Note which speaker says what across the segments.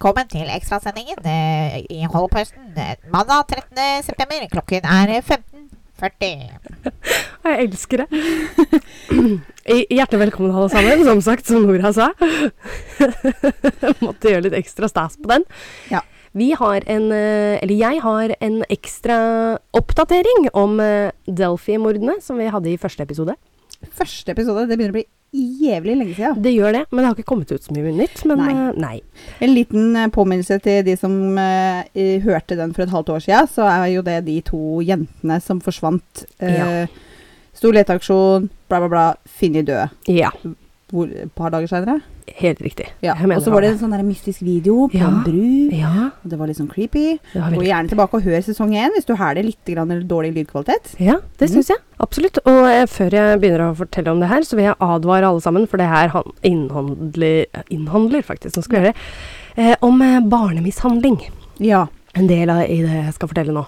Speaker 1: Velkommen til ekstrasendingen eh, i Holdpausen eh, mandag 13. september. Klokken er 15.40.
Speaker 2: Jeg elsker det. Hjertelig velkommen alle sammen, som sagt, som Nora sa. Måtte gjøre litt ekstra stas på den.
Speaker 3: Ja.
Speaker 2: Vi har en, eh, eller jeg har en ekstra oppdatering om eh, Delphi-mordene som vi hadde i første episode.
Speaker 3: Første episode. Det begynner å bli jævlig lenge siden.
Speaker 2: Det gjør det, men det har ikke kommet ut så mye nytt. Men
Speaker 3: Nei.
Speaker 2: eh, nei.
Speaker 3: En liten eh, påminnelse til de som uh, hørte den for et halvt år siden, så er jo det de to jentene som forsvant. Eh, Stor leteaksjon, bla, bla, bla. Funnet døde.
Speaker 2: Ja,
Speaker 3: Hvor, et par dager seinere.
Speaker 2: helt riktig.
Speaker 3: Ja. Og så var det en sånn mystisk video på
Speaker 2: Ja.
Speaker 3: en bru.
Speaker 2: Ja,
Speaker 3: Og det var litt sånn creepy. Gå gjerne tilbake og hør sesong én hvis du hæler litt grann, eller dårlig lydkvalitet.
Speaker 2: Ja, det syns mm. jeg. Absolutt. Og eh, før jeg begynner å fortelle om det her, så vil jeg advare alle sammen, for det her han- innhandler, innhandler faktisk, nå skal jeg gjøre det, eh, om eh, barnemishandling.
Speaker 3: Ja.
Speaker 2: En del av i det jeg skal fortelle nå.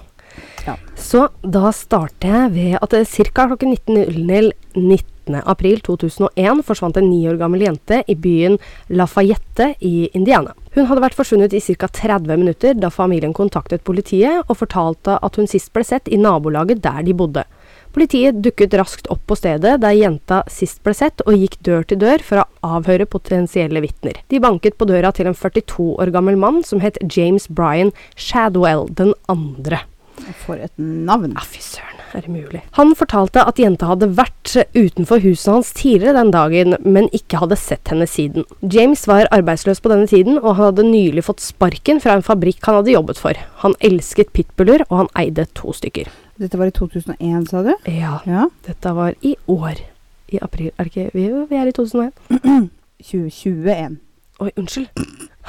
Speaker 3: Ja.
Speaker 2: Så da starter jeg ved at ca. klokken 19.00 19. april 2001 forsvant en ni år gammel jente i byen Lafayette i Indiana. Hun hadde vært forsvunnet i ca. 30 minutter da familien kontaktet politiet og fortalte at hun sist ble sett i nabolaget der de bodde. Politiet dukket raskt opp på stedet der jenta sist ble sett, og gikk dør til dør for å avhøre potensielle vitner. De banket på døra til en 42 år gammel mann som het James Bryan Shadwell den andre.
Speaker 3: For et navn.
Speaker 2: Ja, fy søren, er det mulig? Han fortalte at jenta hadde vært utenfor huset hans tidligere den dagen, men ikke hadde sett henne siden. James var arbeidsløs på denne tiden, og han hadde nylig fått sparken fra en fabrikk han hadde jobbet for. Han elsket pitbuller, og han eide to stykker.
Speaker 3: Dette var i 2001, sa du?
Speaker 2: Ja,
Speaker 3: Ja.
Speaker 2: dette var i år. I april, er det ikke Vi, vi er i 2001.
Speaker 3: 2021.
Speaker 2: Oi, unnskyld.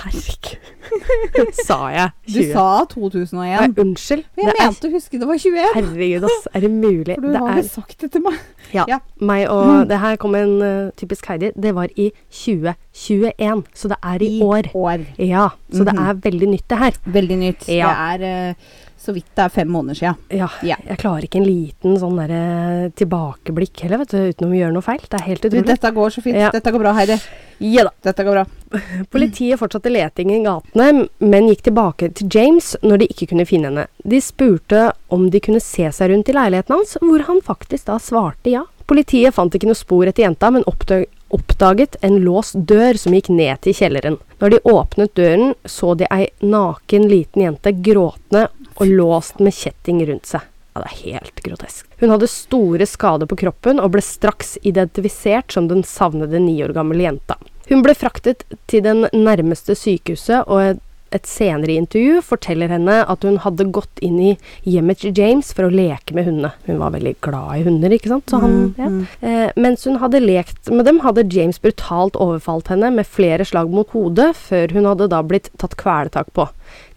Speaker 2: Herregud. sa jeg
Speaker 3: Du
Speaker 2: 20?
Speaker 3: sa
Speaker 2: Nei,
Speaker 3: 2001.
Speaker 2: unnskyld.
Speaker 3: Men jeg
Speaker 2: Det
Speaker 3: mente å huske det var 21.
Speaker 2: herregud, ass. Er det mulig?
Speaker 3: For du
Speaker 2: Det
Speaker 3: har
Speaker 2: er
Speaker 3: sagt det til meg.
Speaker 2: Ja, meg og Det her kom en uh, typisk Heidi. Det var i 2021, så det er i, år.
Speaker 3: år.
Speaker 2: Ja, så det
Speaker 3: Mhm.
Speaker 2: er veldig nytt, det her.
Speaker 3: Veldig nytt.
Speaker 2: Ja.
Speaker 3: Det er uh, så vidt det er fem måneder siden.
Speaker 2: Ja,
Speaker 3: Ja.
Speaker 2: Jeg klarer ikke en liten sånn derre tilbakeblikk heller, vet du, uten å gjøre noe feil. Det er helt utrolig.
Speaker 3: dette går så fint.
Speaker 2: Ja.
Speaker 3: Dette går bra, Heidi.
Speaker 2: Ja da.
Speaker 3: Dette går bra.
Speaker 2: Politiet fortsatte letingen i gatene, men gikk tilbake til James når de ikke kunne finne henne. De spurte om de kunne se seg rundt i leiligheten hans, hvor han faktisk da svarte ja. Politiet fant ikke noe spor etter jenta, men oppdaget en låst dør som gikk ned til kjelleren. Når de åpnet døren, så de ei naken liten jente gråtende og låst med kjetting rundt seg. Ja, det er helt grotesk. Hun hadde store skader på kroppen og ble straks identifisert som den savnede ni år gamle jenta. Hun ble fraktet til den nærmeste sykehuset, og et, senere intervju forteller henne at hun hadde gått inn i hjemmet til James for å leke med hundene. Hun var veldig glad i hunder, ikke sant? Så han,
Speaker 3: Mm,
Speaker 2: ja.
Speaker 3: mm.
Speaker 2: Eh, mens hun hadde lekt med dem, hadde James brutalt overfalt henne med flere slag mot hodet, før hun hadde da blitt tatt kvelertak på.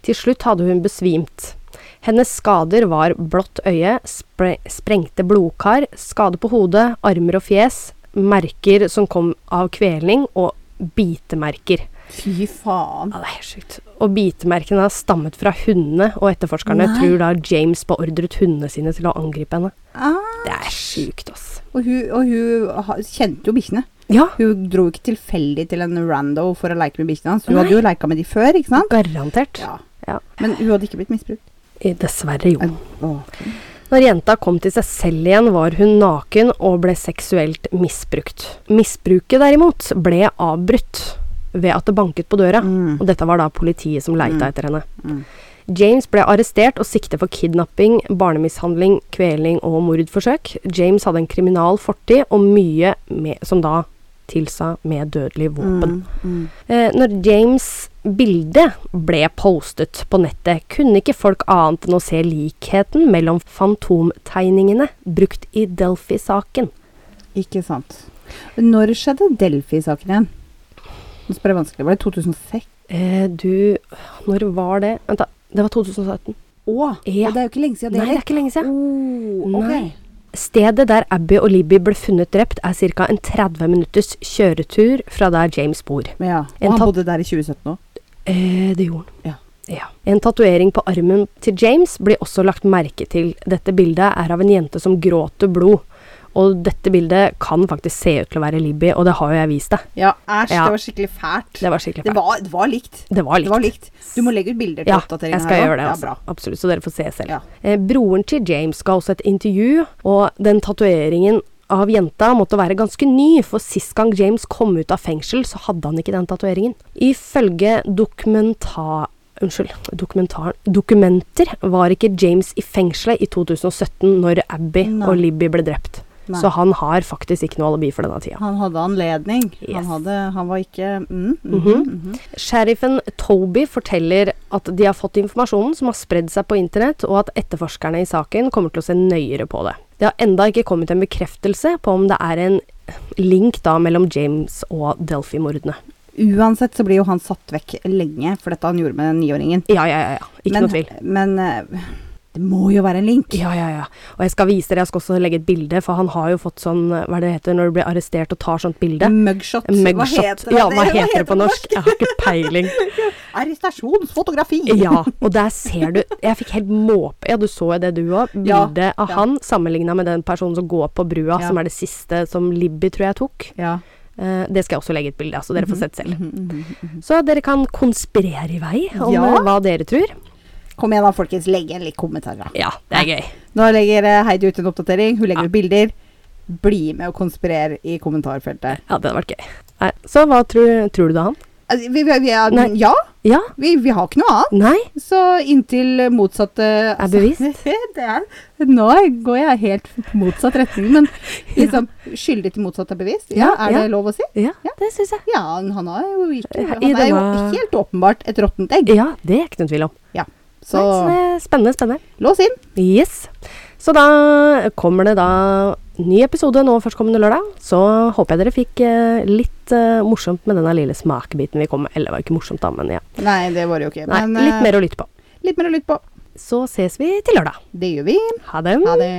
Speaker 2: Til slutt hadde hun besvimt. Hennes skader var blått øye, spre sprengte blodkar, skade på hodet, armer og fjes, merker som kom av kvelning, og bitemerker.
Speaker 3: Fy faen.
Speaker 2: Ja, det er helt sykt. Og bitemerkene har stammet fra hundene, og etterforskerne
Speaker 3: Nei.
Speaker 2: tror da James beordret hundene sine til å angripe henne.
Speaker 3: Ah.
Speaker 2: Det er sjukt, ass.
Speaker 3: Og hun, og hun kjente jo bikkjene.
Speaker 2: Ja,
Speaker 3: Hun dro ikke tilfeldig til en rando for å leke med bikkjene hans. Hun
Speaker 2: Nei.
Speaker 3: hadde jo leka med de før, ikke sant?
Speaker 2: garantert.
Speaker 3: Ja.
Speaker 2: Ja.
Speaker 3: Men hun hadde ikke blitt misbrukt.
Speaker 2: Eh, Dessverre, jo.
Speaker 3: Åh.
Speaker 2: Når jenta kom til seg selv igjen, var hun naken og ble seksuelt misbrukt. Misbruket derimot ble avbrutt ved at det banket på døra,
Speaker 3: Mm.
Speaker 2: og dette var da politiet som leita
Speaker 3: Mm.
Speaker 2: etter henne.
Speaker 3: Mm.
Speaker 2: James ble arrestert og siktet for kidnapping, barnemishandling, kveling og mordforsøk. James hadde en kriminal fortid og mye med, som da tilsa med dødelig våpen.
Speaker 3: Mm. Mm.
Speaker 2: Eh, når James' bilde ble postet på nettet, kunne ikke folk annet enn å se likheten mellom fantomtegningene brukt i Delphi-saken.
Speaker 3: Ikke sant. Når skjedde Delphi-saken igjen? Nå spør jeg vanskelig. Var det 2006?
Speaker 2: Eh, du Når var det? Vent, da. Det var 2017.
Speaker 3: Å!
Speaker 2: Ja.
Speaker 3: Det er jo ikke lenge siden det
Speaker 2: Nei, det er ikke lenge siden.
Speaker 3: Oh, okay.
Speaker 2: Nei. Stedet der Abby og Libby ble funnet drept, er ca. en 30 minutters kjøretur fra der James bor.
Speaker 3: Ja. Og han bodde der i 2017 òg?
Speaker 2: Eh, det gjorde han.
Speaker 3: Ja.
Speaker 2: Ja. En tatovering på armen til James blir også lagt merke til. Dette bildet er av en jente som gråter blod. Og dette bildet kan faktisk se ut til å være Libby, og det har jo jeg vist deg.
Speaker 3: Ja, æsj.
Speaker 2: Ja.
Speaker 3: Det var skikkelig fælt.
Speaker 2: Det var skikkelig
Speaker 3: Det
Speaker 2: fælt.
Speaker 3: var, det var likt.
Speaker 2: Det var
Speaker 3: Det
Speaker 2: likt.
Speaker 3: var likt. Du må legge ut bilder til
Speaker 2: Ja,
Speaker 3: oppdateringen
Speaker 2: jeg skal
Speaker 3: her også.
Speaker 2: gjøre det,
Speaker 3: Ja,
Speaker 2: altså.
Speaker 3: bra.
Speaker 2: Absolutt, så dere får se selv.
Speaker 3: Ja.
Speaker 2: Eh, broren til James ga også et intervju, og den tatoveringen av jenta måtte være ganske ny, for sist gang James kom ut av fengsel, så hadde han ikke den tatoveringen. Ifølge dokumentar... Unnskyld, Dokumenter var ikke James i fengselet i 2017 når Abby
Speaker 3: Nei.
Speaker 2: og Libby ble drept.
Speaker 3: Nei.
Speaker 2: Så han har faktisk ikke noe alibi for denne tida.
Speaker 3: Han hadde anledning.
Speaker 2: Yes.
Speaker 3: Han, hadde, han var ikke mm, mhm,
Speaker 2: Mhm.
Speaker 3: -hmm.
Speaker 2: Sheriffen Toby forteller at de har fått informasjonen som har spredd seg på internett, og at etterforskerne i saken kommer til å se nøyere på det. Det har enda ikke kommet en bekreftelse på om det er en link da mellom James og Delphi-mordene.
Speaker 3: Uansett så blir jo han satt vekk lenge for dette han gjorde med den niåringen.
Speaker 2: Ja, ja, ja. ja. Ikke
Speaker 3: men,
Speaker 2: noe tvil.
Speaker 3: Men eh, det må jo være en link.
Speaker 2: Ja, ja, ja. Og jeg skal vise dere, jeg skal også legge et bilde, for han har jo fått sånn, hva det heter når du blir arrestert og tar sånt bilde?
Speaker 3: Mugshot. Hva heter det?
Speaker 2: Ja, hva heter det på norsk? Jeg har ikke peiling.
Speaker 3: Arrestasjonsfotografi!
Speaker 2: Ja, og der ser du Jeg fikk helt måpe Ja, du så jo det du òg.
Speaker 3: Ja,
Speaker 2: Bildet av
Speaker 3: ja.
Speaker 2: han sammenligna med den personen som går på brua,
Speaker 3: Ja.
Speaker 2: som er det siste som Libby tror jeg tok.
Speaker 3: Ja.
Speaker 2: Uh, det skal jeg også legge et bilde av, så dere får sett selv.
Speaker 3: Mm -hmm. Mm -hmm.
Speaker 2: Så dere kan konspirere i vei om
Speaker 3: Ja.
Speaker 2: eh, hva dere tror.
Speaker 3: Kom igjen da, folkens. Legg igjen litt kommentarer.
Speaker 2: Ja, det er gøy.
Speaker 3: Nå legger eh, Heidi ut en oppdatering. Hun legger
Speaker 2: Ja.
Speaker 3: ut bilder. Bli med og konspirere i kommentarfeltet.
Speaker 2: Ja, det hadde vært gøy. Nei, så hva tror, tror du da, han?
Speaker 3: Altså, vi, vi, vi er, ja,
Speaker 2: Ja?
Speaker 3: vi, vi har ikke noe annet.
Speaker 2: Nei?
Speaker 3: Så inntil motsatte
Speaker 2: Er bevist?
Speaker 3: det er, nå går jeg helt motsatt retning, men liksom skyldig til motsatt er bevist. Ja,
Speaker 2: Ja,
Speaker 3: er
Speaker 2: ja.
Speaker 3: det lov å si?
Speaker 2: Ja, det syns jeg.
Speaker 3: Ja, han han har jo ikke Han er jo helt åpenbart et råttent egg.
Speaker 2: Ja, det er ikke noen tvil om.
Speaker 3: Så
Speaker 2: Nei, spennende, spennende.
Speaker 3: lås inn.
Speaker 2: Yes. Så da kommer det da ny episode nå førstkommende lørdag. Så håper jeg dere fikk eh, litt eh, morsomt med denne lille smakebiten vi kom med. Eller det var ikke morsomt, da, men ja.
Speaker 3: Nei, det var det jo ikke.
Speaker 2: Nei,
Speaker 3: men,
Speaker 2: litt
Speaker 3: eh,
Speaker 2: mer å lytte på.
Speaker 3: litt mer å lytte på.
Speaker 2: Så ses vi til lørdag.
Speaker 3: Det gjør vi.
Speaker 2: Ha det.
Speaker 3: Ha det.